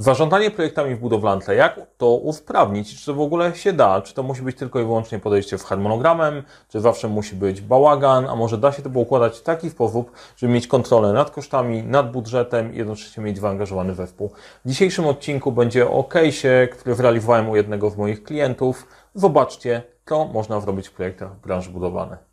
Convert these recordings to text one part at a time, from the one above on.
Zarządzanie projektami w budowlance, jak to usprawnić? Czy to w ogóle się da? Czy to musi być tylko i wyłącznie podejście w harmonogramem? Czy zawsze musi być bałagan? A może da się to układać w taki sposób, żeby mieć kontrolę nad kosztami, nad budżetem i jednocześnie mieć zaangażowany zespół? W dzisiejszym odcinku będzie o case'ie, który zrealizowałem u jednego z moich klientów. Zobaczcie, to można zrobić w projektach branży budowlanej.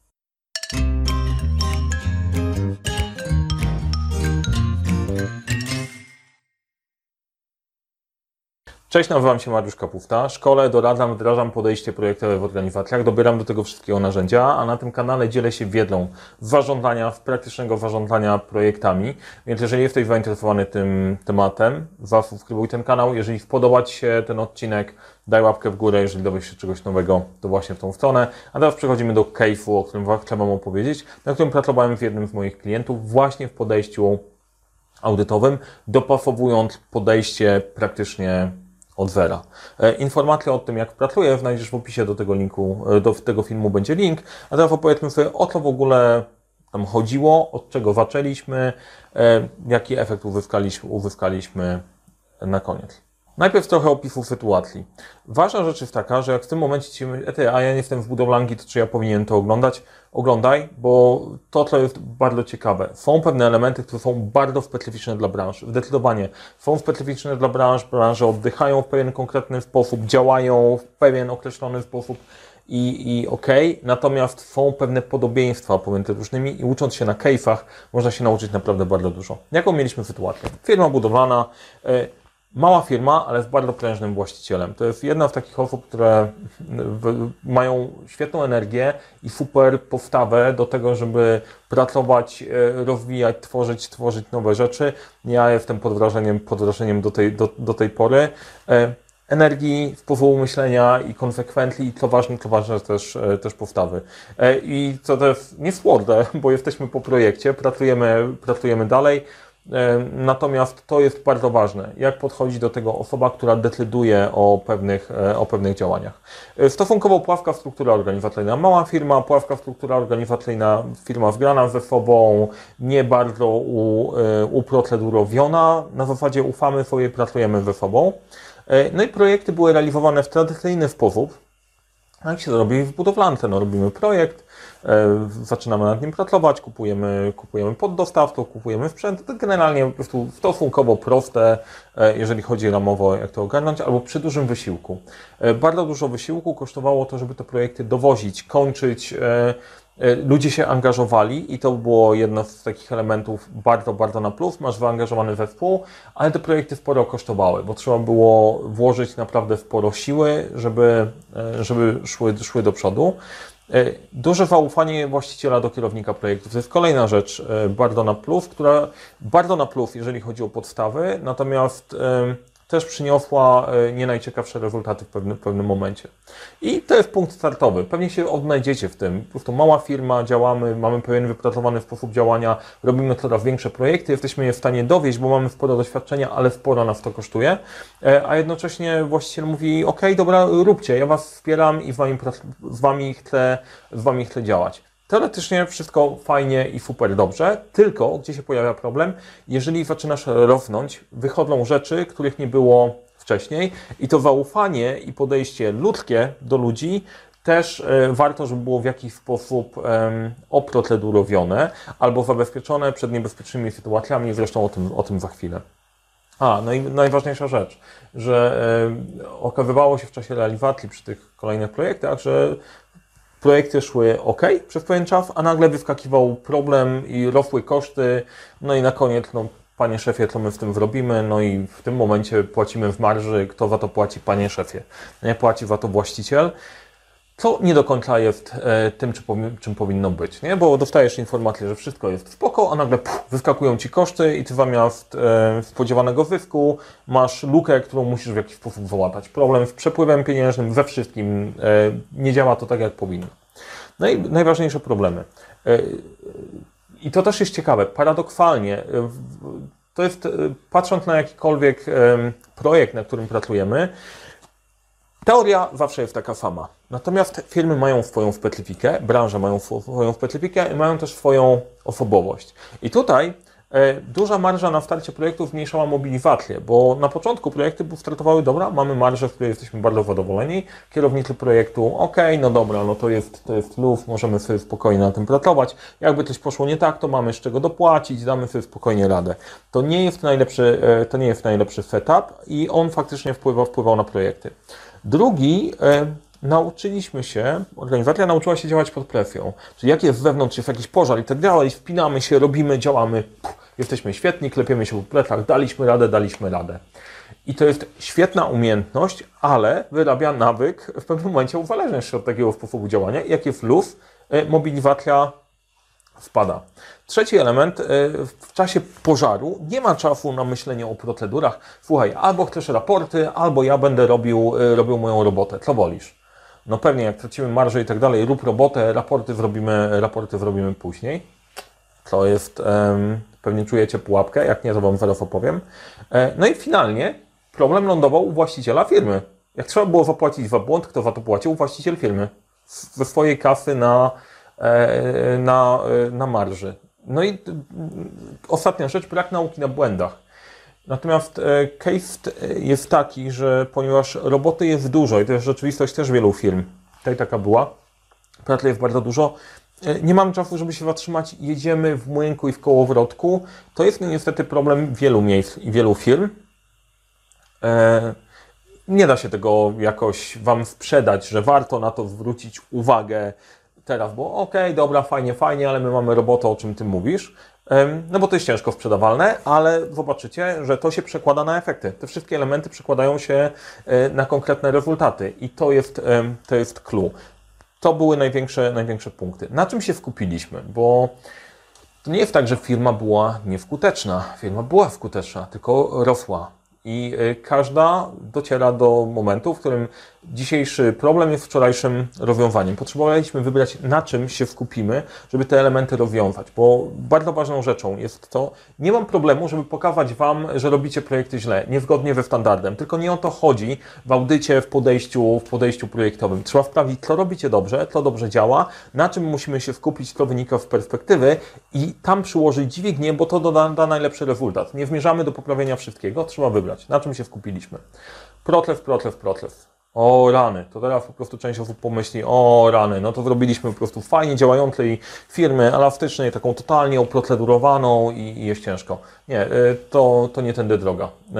Cześć, nazywam się Mariusz Kapufta. Szkole, doradzam, wdrażam podejście projektowe w organizacjach, dobieram do tego wszystkiego narzędzia, a na tym kanale dzielę się wiedzą z zarządzania, w praktycznego zarządzania projektami. Więc jeżeli jesteś zainteresowany tym tematem, zasubskrybuj ten kanał. Jeżeli podoba Ci się ten odcinek, daj łapkę w górę. Jeżeli dowiesz się czegoś nowego, to właśnie w tą stronę. A teraz przechodzimy do case'u, o którym chcę Wam opowiedzieć, na którym pracowałem z jednym z moich klientów właśnie w podejściu audytowym, dopasowując podejście praktycznie od zera. E, informacje o tym, jak pracuję, znajdziesz w opisie do tego linku, e, do tego filmu będzie link. A teraz opowiedzmy sobie, o co w ogóle tam chodziło, od czego zaczęliśmy, e, jaki efekt uzyskaliśmy, uzyskaliśmy na koniec. Najpierw trochę opisu sytuacji. Ważna rzecz jest taka, że jak w tym momencie ci mówię, a ja nie jestem w budowlanki, to czy ja powinien to oglądać? Oglądaj, bo to, co jest bardzo ciekawe. Są pewne elementy, które są bardzo specyficzne dla branż. Zdecydowanie są specyficzne dla branż, branże oddychają w pewien konkretny sposób, działają w pewien określony sposób i, i okej, okay. natomiast są pewne podobieństwa pomiędzy różnymi i ucząc się na case'ach można się nauczyć naprawdę bardzo dużo. Jaką mieliśmy sytuację? Firma budowlana, y, mała firma, ale z bardzo prężnym właścicielem. To jest jedna z takich osób, które mają świetną energię i super postawę do tego, żeby pracować, e, rozwijać, tworzyć, tworzyć nowe rzeczy. Ja jestem pod wrażeniem, pod wrażeniem do, tej, do, do tej pory e, energii, sposobu myślenia i konsekwencji i co ważne, co ważne też, e, też postawy. I co też nie słodne, bo jesteśmy po projekcie, pracujemy, pracujemy dalej. E, natomiast to jest bardzo ważne, jak podchodzi do tego osoba, która decyduje o pewnych, e, o pewnych działaniach. E, stosunkowo pławka struktura organizacyjna. Mała firma, pławka struktura organizacyjna, firma zgrana ze sobą, nie bardzo u, uprocedurowiona. Na zasadzie ufamy sobie, pracujemy ze sobą. No i projekty były realizowane w tradycyjny sposób, jak się robi w budowlance? No, robimy projekt, zaczynamy nad nim pracować, kupujemy, kupujemy poddostawców, kupujemy sprzęt. To generalnie po prostu stosunkowo proste, e, jeżeli chodzi ramowo, jak to ogarnąć, albo przy dużym wysiłku. E, bardzo dużo wysiłku kosztowało to, żeby te projekty dowozić, kończyć, E, ludzie się angażowali i to było jedno z takich elementów bardzo, bardzo na plus. Masz zaangażowany zespół, ale te projekty sporo kosztowały, bo trzeba było włożyć naprawdę sporo siły, żeby, e, żeby szły, szły do przodu. E, duże zaufanie właściciela do kierownika projektu. To jest kolejna rzecz bardzo na plus, która bardzo na plus, jeżeli chodzi o podstawy, natomiast też przyniosła e, nie najciekawsze rezultaty w pewnym, w pewnym momencie. I to jest punkt startowy. Pewnie się odnajdziecie w tym. Po prostu mała firma, działamy, mamy pewien wypracowany sposób działania, robimy coraz większe projekty, jesteśmy je w stanie dowieść, bo mamy sporo doświadczenia, ale sporo nas to kosztuje. E, a jednocześnie właściciel mówi, ok, dobra, róbcie, ja Was wspieram i z Wami, z wami, chcę, z wami chcę działać. Teoretycznie wszystko fajnie i super dobrze, tylko gdzie się pojawia problem, jeżeli zaczynasz rosnąć, wychodzą rzeczy, których nie było wcześniej i to zaufanie i podejście ludzkie do ludzi też e, warto, żeby było w jakiś sposób oprocedurowione albo zabezpieczone przed niebezpiecznymi sytuacjami, zresztą o tym, o tym za chwilę. A, no i najważniejsza rzecz, że okazywało się w czasie realizacji przy tych kolejnych projektach, że projekty szły ok przez pewien czas, a nagle wyskakiwał problem i rosły koszty, no i na koniec, no, panie szefie, co my w tym zrobimy, no i w tym momencie płacimy w marży, kto za to płaci, panie szefie. Nie płaci za to właściciel, co nie do końca jest e, tym, czy czym powinno być, nie? Bo dostajesz informację, że wszystko jest spoko, a nagle puf, wyskakują ci koszty i ty zamiast e, spodziewanego zysku masz lukę, którą musisz w jakiś sposób załatać. Problem z przepływem pieniężnym, we wszystkim e, nie działa to tak, jak powinno. No i najważniejsze problemy. I to też jest ciekawe. Paradoksalnie, to jest, patrząc na jakikolwiek projekt, na którym pracujemy, Teoria zawsze jest taka sama. Natomiast firmy mają swoją specyfikę, branże mają swoją specyfikę i mają też swoją osobowość. I tutaj e, duża marża na starcie projektu zmniejszała mobilizację, bo na początku projekty startowały dobra, mamy marżę, w której jesteśmy bardzo zadowoleni, kierownicy projektu, ok, no dobra, no to jest, to jest luf, możemy sobie spokojnie na tym pracować, jakby coś poszło nie tak, to mamy z czego dopłacić, damy sobie spokojnie radę. To nie jest najlepszy, e, to nie jest najlepszy setup i on faktycznie wpływał, wpływał na projekty. Drugi, e, nauczyliśmy się, organizacja nauczyła się działać pod presją. Czyli jak jest wewnątrz, jest jakiś pożar i tak dalej, wpinamy się, robimy, działamy, jesteśmy świetni, klepiemy się po plecach, daliśmy radę, daliśmy radę. I to jest świetna umiejętność, ale wyrabia nawyk w pewnym momencie uzależniać się od takiego sposobu działania. Jak jest luz, e, mobilizacja wpada. Trzeci element, e, w czasie pożaru nie ma czasu na myślenie o procedurach. Słuchaj, albo chcesz raporty, albo ja będę robił, e, robił moją robotę. Co wolisz? No pewnie, jak tracimy marżę i tak dalej, rób robotę, raporty zrobimy, raporty zrobimy później. To jest, pewnie czujecie pułapkę, jak nie, to Wam zaraz opowiem. E, no i finalnie problem lądował u właściciela firmy. Jak trzeba było zapłacić za błąd, kto za to płacił? Właściciel firmy. Ze swojej kasy na, na, e, na marży. No i ostatnia rzecz, brak nauki na błędach. Natomiast e, case jest taki, że ponieważ roboty jest dużo i to jest rzeczywistość też wielu firm, tutaj taka była, pracy jest bardzo dużo, e, nie mam czasu, żeby się zatrzymać, jedziemy w młynku i w kołowrotku. To jest niestety problem wielu miejsc i wielu firm. E, nie da się tego jakoś Wam sprzedać, że warto na to zwrócić uwagę teraz, okej, okay, dobra, fajnie, fajnie, ale my mamy robotę, o czym Ty mówisz. No bo to jest ciężko sprzedawalne, ale zobaczycie, że to się przekłada na efekty. Te wszystkie elementy przekładają się e, na konkretne rezultaty i to jest, to jest clue. To były największe, największe punkty. Na czym się skupiliśmy? Bo to nie jest tak, że firma była nieskuteczna. Firma była skuteczna, tylko rosła. I e, każda dociera do momentu, w którym dzisiejszy problem jest wczorajszym rozwiązaniem. Potrzebowaliśmy wybrać, na czym się skupimy, żeby te elementy rozwiązać, bo bardzo ważną rzeczą jest to, nie mam problemu, żeby pokazać Wam, że robicie projekty źle, niezgodnie ze standardem, tylko nie o to chodzi w audycie, w podejściu, w podejściu projektowym. Trzeba sprawdzić, co robicie dobrze, co dobrze działa, na czym musimy się skupić, co wynika z perspektywy i tam przyłożyć dźwignię, bo to da, da najlepszy rezultat. Nie zmierzamy do poprawienia wszystkiego, trzeba wybrać, na czym się skupiliśmy. Protlew, protlew, protlew. O rany, to teraz po prostu część osób pomyśli, o rany, no to zrobiliśmy po prostu fajnie działającej firmy elastycznej, taką totalnie oprocedurowaną i, i jest ciężko. Nie, y, to, to nie tędy droga. Y,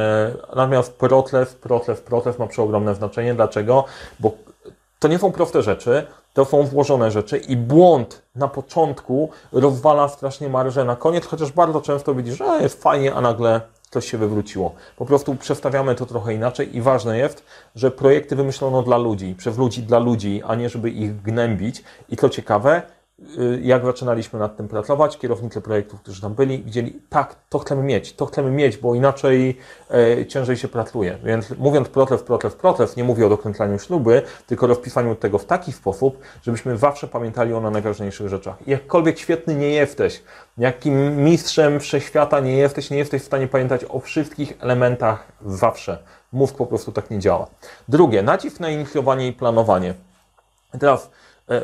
natomiast protlew, protlew, protlew ma przeogromne znaczenie. Dlaczego? Bo to nie są proste rzeczy, to są włożone rzeczy i błąd na początku rozwala strasznie marżę na koniec, chociaż bardzo często widzisz, że jest fajnie, a nagle coś się wywróciło. Po prostu przestawiamy to trochę inaczej i ważne jest, że projekty wymyślono dla ludzi, przez ludzi dla ludzi, a nie żeby ich gnębić. I co ciekawe, jak zaczynaliśmy nad tym pracować, kierownicy projektów, którzy tam byli, widzieli, tak, to chcemy mieć, to chcemy mieć, bo inaczej e, ciężej się pracuje. Więc mówiąc protlew, protlew, protlew, nie mówię o dokręcaniu śluby, tylko rozpisaniu tego w taki sposób, żebyśmy zawsze pamiętali o najważniejszych rzeczach. Jakkolwiek świetny nie jesteś, jakim mistrzem wszechświata nie jesteś, nie jesteś w stanie pamiętać o wszystkich elementach zawsze. Mózg po prostu tak nie działa. Drugie, nacisk na inicjowanie i planowanie. Teraz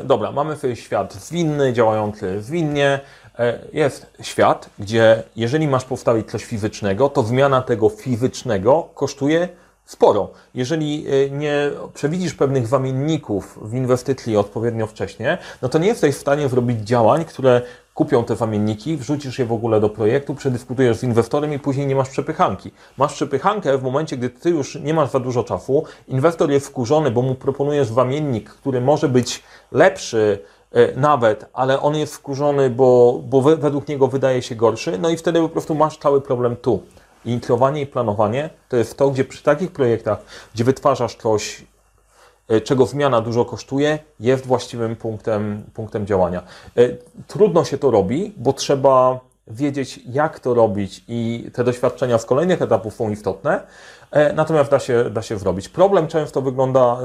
dobra, mamy sobie świat zwinny, działający zwinnie. E, jest świat, gdzie jeżeli masz postawić coś fizycznego, to zmiana tego fizycznego kosztuje sporo. Jeżeli e, nie przewidzisz pewnych zamienników w inwestycji odpowiednio wcześnie, no to nie jesteś w stanie zrobić działań, które kupią te zamienniki, wrzucisz je w ogóle do projektu, przedyskutujesz z inwestorem i później nie masz przepychanki. Masz przepychankę w momencie, gdy ty już nie masz za dużo czasu, inwestor jest wkurzony, bo mu proponujesz zamiennik, który może być lepszy e, nawet, ale on jest wkurzony, bo, bo według niego wydaje się gorszy, no i wtedy po prostu masz cały problem tu. Inicjowanie i planowanie to jest to, gdzie przy takich projektach, gdzie wytwarzasz coś E, czego zmiana dużo kosztuje, jest właściwym punktem, punktem działania. E, trudno się to robi, bo trzeba wiedzieć, jak to robić i te doświadczenia z kolejnych etapów są istotne, e, natomiast da się, da się zrobić. Problem często wygląda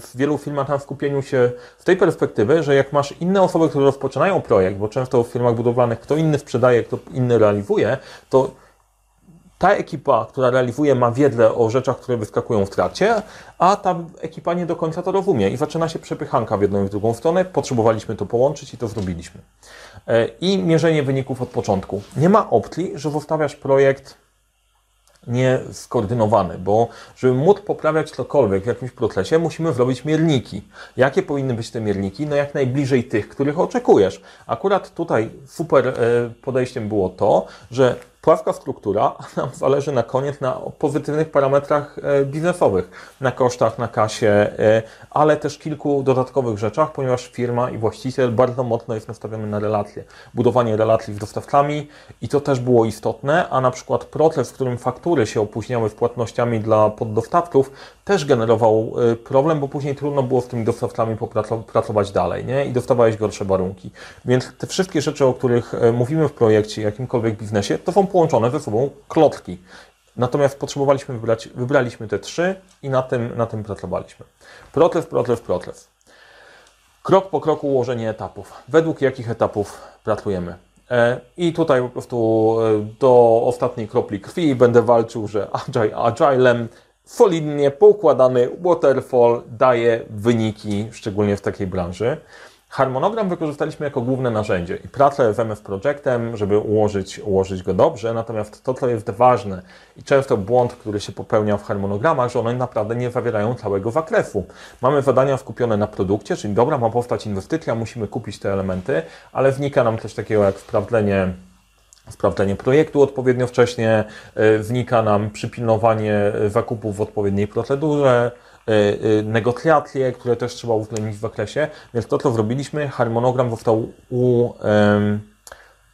w wielu firmach na skupieniu się w tej perspektywy, że jak masz inne osoby, które rozpoczynają projekt, bo często w firmach budowlanych kto inny sprzedaje, kto inny realizuje, to ta ekipa, która realizuje, ma wiedzę o rzeczach, które wyskakują w trakcie, a ta ekipa nie do końca to rozumie i zaczyna się przepychanka w jedną i w drugą stronę. Potrzebowaliśmy to połączyć i to zrobiliśmy. E, I mierzenie wyników od początku. Nie ma opcji, że zostawiasz projekt nie skoordynowany, bo żeby móc poprawiać cokolwiek w jakimś procesie, musimy zrobić mierniki. Jakie powinny być te mierniki? No jak najbliżej tych, których oczekujesz. Akurat tutaj super e, podejściem było to, że płaska struktura nam zależy na koniec na pozytywnych parametrach e, biznesowych, na kosztach, na kasie, e, ale też kilku dodatkowych rzeczach, ponieważ firma i właściciel bardzo mocno jest nastawiony na relacje, budowanie relacji z dostawcami i to też było istotne, a na przykład proces, w którym faktury się opóźniały z płatnościami dla poddostawców, też generował e, problem, bo później trudno było z tymi dostawcami pracować dalej nie? i dostawałeś gorsze warunki. Więc te wszystkie rzeczy, o których mówimy w projekcie, jakimkolwiek biznesie, to są połączone ze sobą klocki. Natomiast potrzebowaliśmy wybrać, wybraliśmy te trzy i na tym, na tym pracowaliśmy. Proces, proces, proces. Krok po kroku ułożenie etapów. Według jakich etapów pracujemy. E, I tutaj po prostu e, do ostatniej kropli krwi będę walczył, że agile, agilem solidnie poukładany waterfall daje wyniki, szczególnie w takiej branży. Harmonogram wykorzystaliśmy jako główne narzędzie i pracę z MF Projectem, żeby ułożyć, ułożyć go dobrze, natomiast to, co jest ważne i często błąd, który się popełnia w harmonogramach, że one naprawdę nie zawierają całego zakresu. Mamy zadania skupione na produkcie, czyli dobra, ma powstać inwestycja, musimy kupić te elementy, ale wnika nam coś takiego jak sprawdzenie sprawdzenie projektu odpowiednio wcześnie, y, wnika nam przypilnowanie zakupów w odpowiedniej procedurze, Y, y, negocjacje, które też trzeba uwzględnić w zakresie. Więc to, co zrobiliśmy, harmonogram został u, um,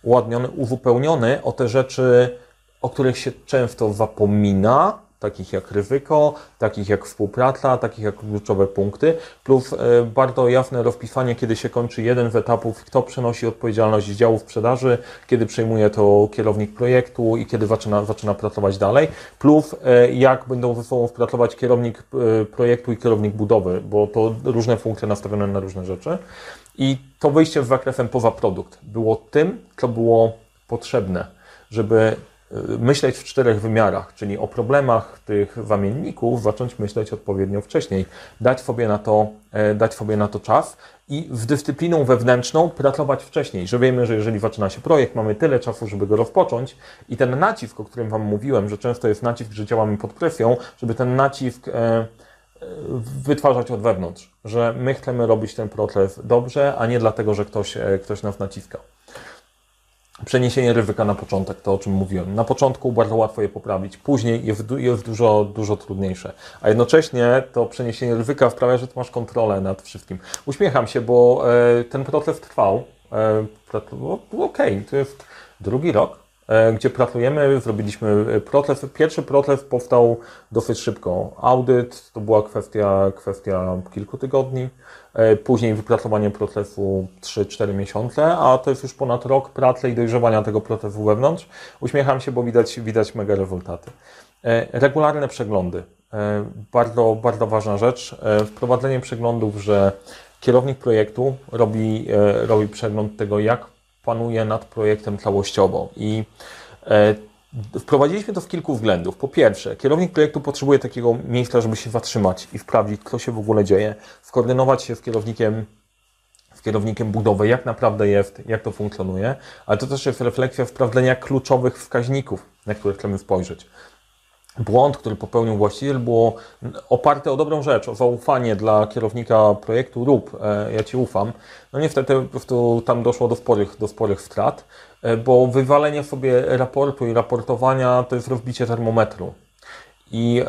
uładniony, uzupełniony o te rzeczy, o których się często zapomina, takich jak ryzyko, takich jak współpraca, takich jak kluczowe punkty, plus e, bardzo jasne rozpisanie, kiedy się kończy jeden z etapów, kto przenosi odpowiedzialność z działu sprzedaży, kiedy przejmuje to kierownik projektu i kiedy zaczyna, zaczyna pracować dalej, plus e, jak będą ze sobą współpracować kierownik e, projektu i kierownik budowy, bo to różne funkcje nastawione na różne rzeczy. I to wyjście z zakresem poza produkt było tym, co było potrzebne, żeby myśleć w czterech wymiarach, czyli o problemach tych zamienników zacząć myśleć odpowiednio wcześniej, dać sobie na to, e, dać sobie na to czas i z dyscypliną wewnętrzną pracować wcześniej, że wiemy, że jeżeli zaczyna się projekt, mamy tyle czasu, żeby go rozpocząć i ten nacisk, o którym Wam mówiłem, że często jest nacisk, że działamy pod presją, żeby ten nacisk e, e, wytwarzać od wewnątrz, że my chcemy robić ten proces dobrze, a nie dlatego, że ktoś, ktoś nas naciska przeniesienie ryzyka na początek, to o czym mówiłem. Na początku bardzo łatwo je poprawić, później jest, jest dużo, dużo trudniejsze. A jednocześnie to przeniesienie ryzyka sprawia, że masz kontrolę nad wszystkim. Uśmiecham się, bo e, ten proces trwał. E, Okej, okay, to jest drugi rok, gdzie pracujemy, zrobiliśmy proces. Pierwszy proces powstał dosyć szybko. Audyt to była kwestia, kwestia kilku tygodni. E, później wypracowanie procesu 3-4 miesiące, a to jest już ponad rok pracy i dojrzewania tego procesu wewnątrz. Uśmiecham się, bo widać, widać mega rezultaty. E, regularne przeglądy. E, bardzo, bardzo ważna rzecz. Wprowadzenie przeglądów, że kierownik projektu robi, robi przegląd tego, jak panuje nad projektem całościowo i Wprowadziliśmy to w kilku względów. Po pierwsze, kierownik projektu potrzebuje takiego miejsca, żeby się zatrzymać i sprawdzić, co się w ogóle dzieje, skoordynować się z kierownikiem, z kierownikiem budowy, jak naprawdę jest, jak to funkcjonuje, ale to też jest refleksja sprawdzenia kluczowych wskaźników, na które chcemy spojrzeć. Błąd, który popełnił właściciel, było oparte o dobrą rzecz, o zaufanie dla kierownika projektu rób, e, ja Ci ufam. No niestety po prostu tam doszło do sporych, do sporych strat. E, bo wywalenie sobie raportu i raportowania to jest rozbicie termometru. I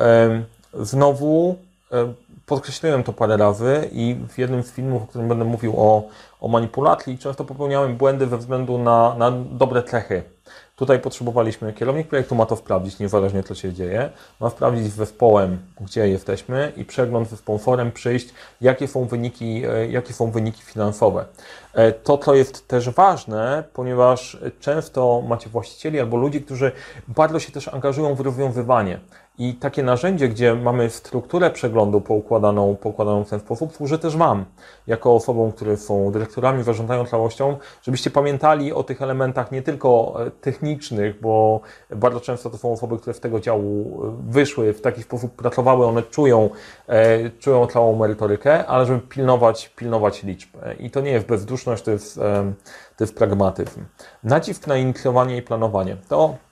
znowu e, podkreśliłem to parę razy i w jednym z filmów, w którym będę mówił o, o manipulacji, często popełniałem błędy ze względu na, na dobre cechy Tutaj potrzebowaliśmy, kierownik projektu ma to sprawdzić, niezależnie co się dzieje, ma sprawdzić z zespołem, gdzie jesteśmy i przegląd ze sponsorem przyjść, jakie są wyniki, e, jakie są wyniki finansowe. E, to, co jest też ważne, ponieważ często macie właścicieli albo ludzi, którzy bardzo się też angażują w rozwiązywanie I takie narzędzie, gdzie mamy strukturę przeglądu poukładaną, poukładaną w ten sposób, służy też Wam, jako osobom, które są dyrektorami, zarządzają całością, żebyście pamiętali o tych elementach nie tylko e, technicznych, bo bardzo często to są osoby, które z tego działu e, wyszły, w taki sposób pracowały, one czują, e, czują całą merytorykę, ale żeby pilnować, pilnować liczb. I to nie jest bezduszność, to jest, e, to jest pragmatyzm. Nacisk na inicjowanie i planowanie. To E,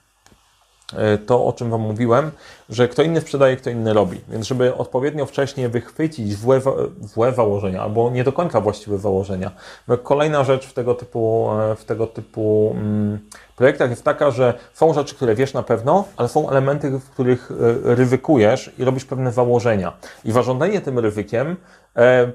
to, o czym Wam mówiłem, że kto inny sprzedaje, kto inny robi. Więc żeby odpowiednio wcześnie wychwycić złe, złe założenia, albo nie do końca właściwe założenia. Kolejna rzecz w tego typu, e, w tego typu mm, projektach jest taka, że są rzeczy, które wiesz na pewno, ale są elementy, w których e, ryzykujesz i robisz pewne założenia. I zarządzanie tym ryzykiem e,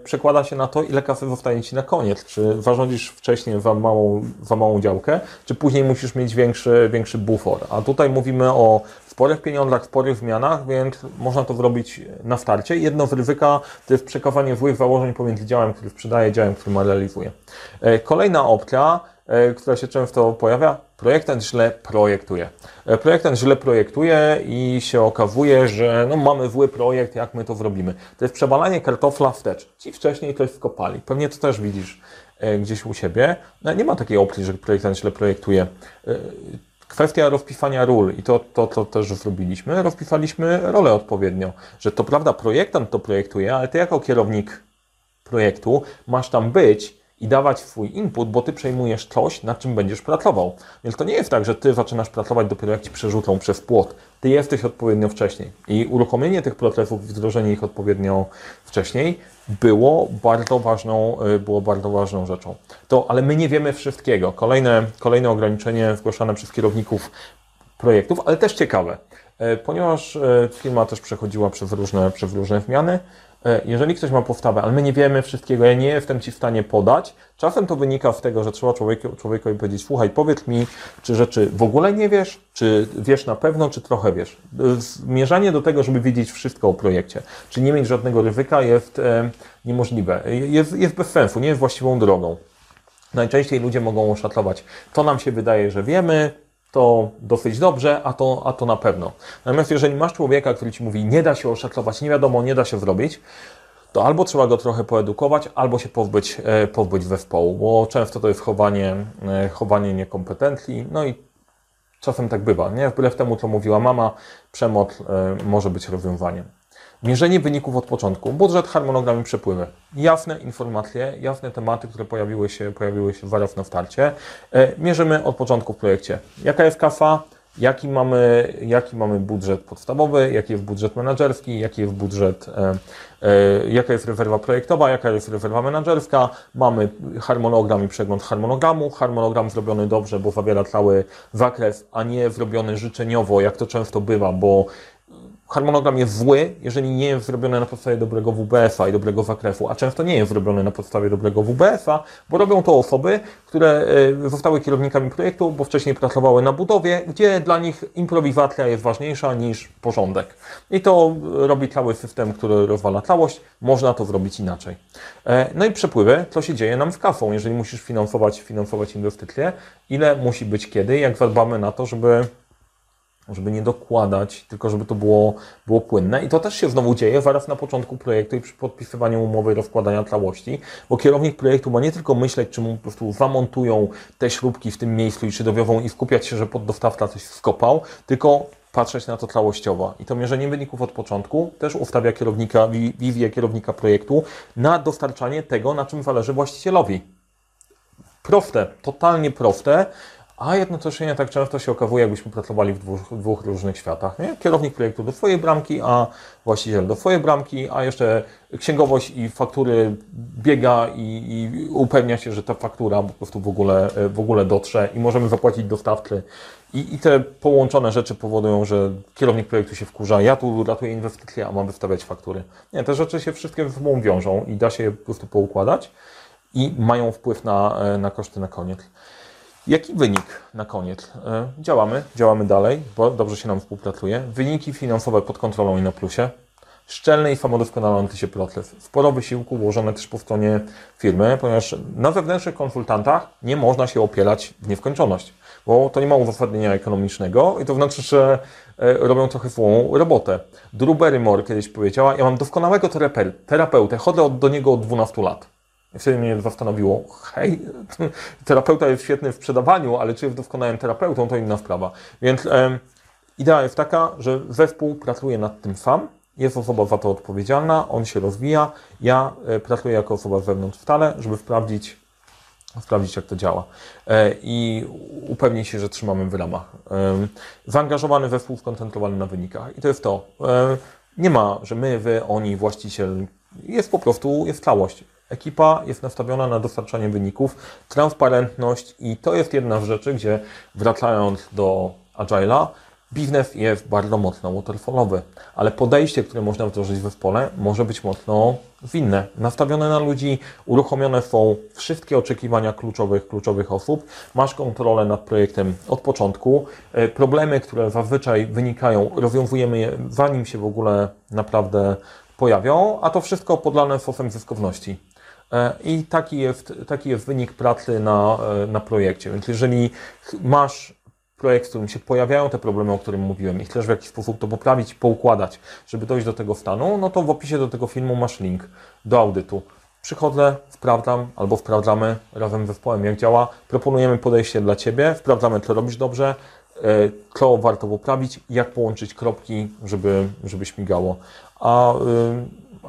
przekłada się na to, ile kasy zostaje Ci na koniec. Czy zarządzisz wcześniej za małą, za małą działkę, czy później musisz mieć większy, większy bufor. A tutaj mówimy o sporych pieniądzach, sporych zmianach, więc można to zrobić na starcie. Jedno z ryzyka to jest przekazanie złych założeń pomiędzy działem, który sprzedaje, działem, który ma realizuje. E, kolejna opcja, e, która się często pojawia, projektant źle projektuje. E, projektant źle projektuje i się okazuje, że no, mamy zły projekt, jak my to zrobimy. To jest przebalanie kartofla wstecz. Ci wcześniej coś wkopali. Pewnie to też widzisz gdzieś u siebie. No, nie ma takiej opcji, że projektant źle projektuje. Kwestia rozpisania ról i to, to, to też zrobiliśmy. Rozpisaliśmy rolę odpowiednio, że to prawda projektant to projektuje, ale ty jako kierownik projektu masz tam być i dawać swój input, bo ty przejmujesz coś, nad czym będziesz pracował. Więc to nie jest tak, że ty zaczynasz pracować dopiero jak ci przerzucą przez płot. Ty jesteś odpowiednio wcześniej. I uruchomienie tych procesów, wdrożenie ich odpowiednio wcześniej było bardzo ważną, y, było bardzo ważną rzeczą. To, ale my nie wiemy wszystkiego. Kolejne, kolejne ograniczenie zgłaszane przez kierowników projektów, ale też ciekawe, y, ponieważ y, firma też przechodziła przez różne, przez różne zmiany, jeżeli ktoś ma powstawę, ale my nie wiemy wszystkiego, ja nie jestem Ci w stanie podać, czasem to wynika z tego, że trzeba człowiekowi, człowiekowi powiedzieć, słuchaj, powiedz mi, czy rzeczy w ogóle nie wiesz, czy wiesz na pewno, czy trochę wiesz. Zmierzanie do tego, żeby wiedzieć wszystko o projekcie, czy nie mieć żadnego ryzyka jest e, niemożliwe, jest, jest bez sensu, nie jest właściwą drogą. Najczęściej ludzie mogą oszatlować, to nam się wydaje, że wiemy, to dosyć dobrze, a to, a to na pewno. Natomiast jeżeli masz człowieka, który ci mówi, nie da się oszaclować, nie wiadomo, nie da się zrobić, to albo trzeba go trochę poedukować, albo się pozbyć, e, pozbyć zespołu, bo często to jest chowanie, e, chowanie niekompetencji, no i czasem tak bywa, nie? Wbrew temu, co mówiła mama, przemoc e, może być rozwiązaniem. Mierzenie wyników od początku. Budżet, harmonogram i przepływy. Jasne informacje, jasne tematy, które pojawiły się, pojawiły się zaraz na starcie. E, mierzymy od początku w projekcie. Jaka jest kasa? Jaki mamy, jaki mamy budżet podstawowy, jaki jest budżet menedżerski, jaki jest budżet, e, e, jaka jest rezerwa projektowa, jaka jest rezerwa menedżerska. Mamy harmonogram i przegląd harmonogramu. Harmonogram zrobiony dobrze, bo zawiera cały zakres, a nie zrobiony życzeniowo, jak to często bywa, bo harmonogram jest zły, jeżeli nie jest zrobiony na podstawie dobrego WBF-a i dobrego zakresu, a często nie jest zrobiony na podstawie dobrego WBF-a, bo robią to osoby, które e, zostały kierownikami projektu, bo wcześniej pracowały na budowie, gdzie dla nich improwizacja jest ważniejsza niż porządek. I to robi cały system, który rozwala całość. Można to zrobić inaczej. E, no i przepływy, co się dzieje nam z kasą, jeżeli musisz finansować, finansować inwestycje, ile musi być kiedy, jak zadbamy na to, żeby żeby nie dokładać, tylko żeby to było, było płynne. I to też się znowu dzieje zaraz na początku projektu i przy podpisywaniu umowy rozkładania całości, bo kierownik projektu ma nie tylko myśleć, czy mu po prostu zamontują te śrubki w tym miejscu i czy dowiową i skupiać się, że poddostawca coś skopał, tylko patrzeć na to całościowo. I to mierzenie wyników od początku też ustawia kierownika, wizję kierownika projektu na dostarczanie tego, na czym zależy właścicielowi. Proste, totalnie proste, a jednocześnie tak często się okazuje, jakbyśmy pracowali w dwóch, dwóch, różnych światach. Nie? Kierownik projektu do swojej bramki, a właściciel do swojej bramki, a jeszcze księgowość i faktury biega i, i upewnia się, że ta faktura po prostu w ogóle, w ogóle dotrze i możemy zapłacić dostawcy. I, I te połączone rzeczy powodują, że kierownik projektu się wkurza, ja tu ratuję inwestycje, a mam wystawiać faktury. Nie, te rzeczy się wszystkie ze sobą wiążą i da się je po prostu poukładać i mają wpływ na, na koszty na koniec. Jaki wynik na koniec? E, działamy, działamy dalej, bo dobrze się nam współpracuje. Wyniki finansowe pod kontrolą i na plusie. szczelny i samodoskonalący się proces. Sporo wysiłku włożone też po stronie firmy, ponieważ na wewnętrznych konsultantach nie można się opierać w nieskończoność, bo to nie ma uzasadnienia ekonomicznego i to znaczy, że e, robią trochę złą robotę. Drew Barrymore kiedyś powiedziała, ja mam doskonałego terapeutę, chodzę od, do niego od 12 lat. I wtedy mnie zastanowiło, hej, terapeuta jest świetny w sprzedawaniu, ale czy jest doskonałym terapeutą, to inna sprawa. Więc em, idea jest taka, że zespół pracuje nad tym sam, jest osoba za to odpowiedzialna, on się rozwija, ja e, pracuję jako osoba wewnątrz stale, żeby sprawdzić, sprawdzić jak to działa e, i upewnić się, że trzymamy w ramach. Zaangażowany zespół skoncentrowany na wynikach i to jest to. E, Nie ma, że my, wy, oni, właściciel, jest po prostu, jest całość. Ekipa jest nastawiona na dostarczanie wyników, transparentność i to jest jedna z rzeczy, gdzie wracając do Agile'a, biznes jest bardzo mocno waterfallowy, ale podejście, które można wdrożyć w zespole, może być mocno zwinne, nastawione na ludzi, uruchomione są wszystkie oczekiwania kluczowych, kluczowych osób, masz kontrolę nad projektem od początku, E, problemy, które zazwyczaj wynikają, rozwiązujemy je zanim się w ogóle naprawdę pojawią, a to wszystko podlane sosem zyskowności. E, I taki jest, taki jest wynik pracy na, e, na projekcie. Więc jeżeli masz projekt, w którym się pojawiają te problemy, o którym mówiłem i chcesz w jakiś sposób to poprawić, poukładać, żeby dojść do tego stanu, no to w opisie do tego filmu masz link do audytu. Przychodzę, sprawdzam albo sprawdzamy razem z zespołem, jak działa, proponujemy podejście dla Ciebie, sprawdzamy, co robisz dobrze, e, co warto poprawić, jak połączyć kropki, żeby, żeby śmigało. A, y,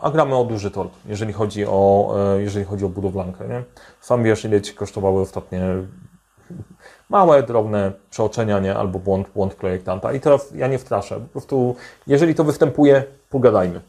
a gramy o duży tort, jeżeli chodzi o, e, jeżeli chodzi o budowlankę. Nie? Sam wiesz, ile Ci kosztowały ostatnie małe, drobne przeoczenia, nie? albo błąd, błąd projektanta. I teraz ja nie wstraszę. Po prostu, jeżeli to występuje, pogadajmy.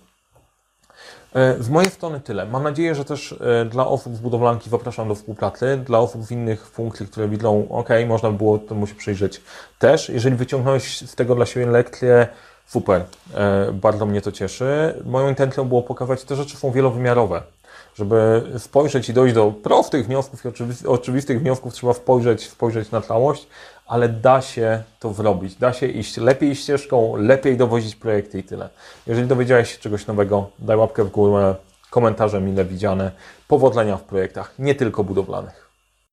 E, Z mojej strony tyle. Mam nadzieję, że też e, dla osób z budowlanki zapraszam do współpracy. Dla osób z innych funkcji, które widzą, ok, można by było temu się przyjrzeć też. Jeżeli wyciągnąłeś z tego dla siebie lekcję, super. E, Bardzo mnie to cieszy. Moją intencją było pokazać, że te rzeczy są wielowymiarowe. Żeby spojrzeć i dojść do prostych wniosków i oczywi- oczywistych wniosków, trzeba spojrzeć, spojrzeć na całość, ale da się to zrobić. Da się iść lepiej ścieżką, lepiej dowozić projekty i tyle. Jeżeli dowiedziałeś się czegoś nowego, daj łapkę w górę, komentarze mile widziane. Powodzenia w projektach, nie tylko budowlanych.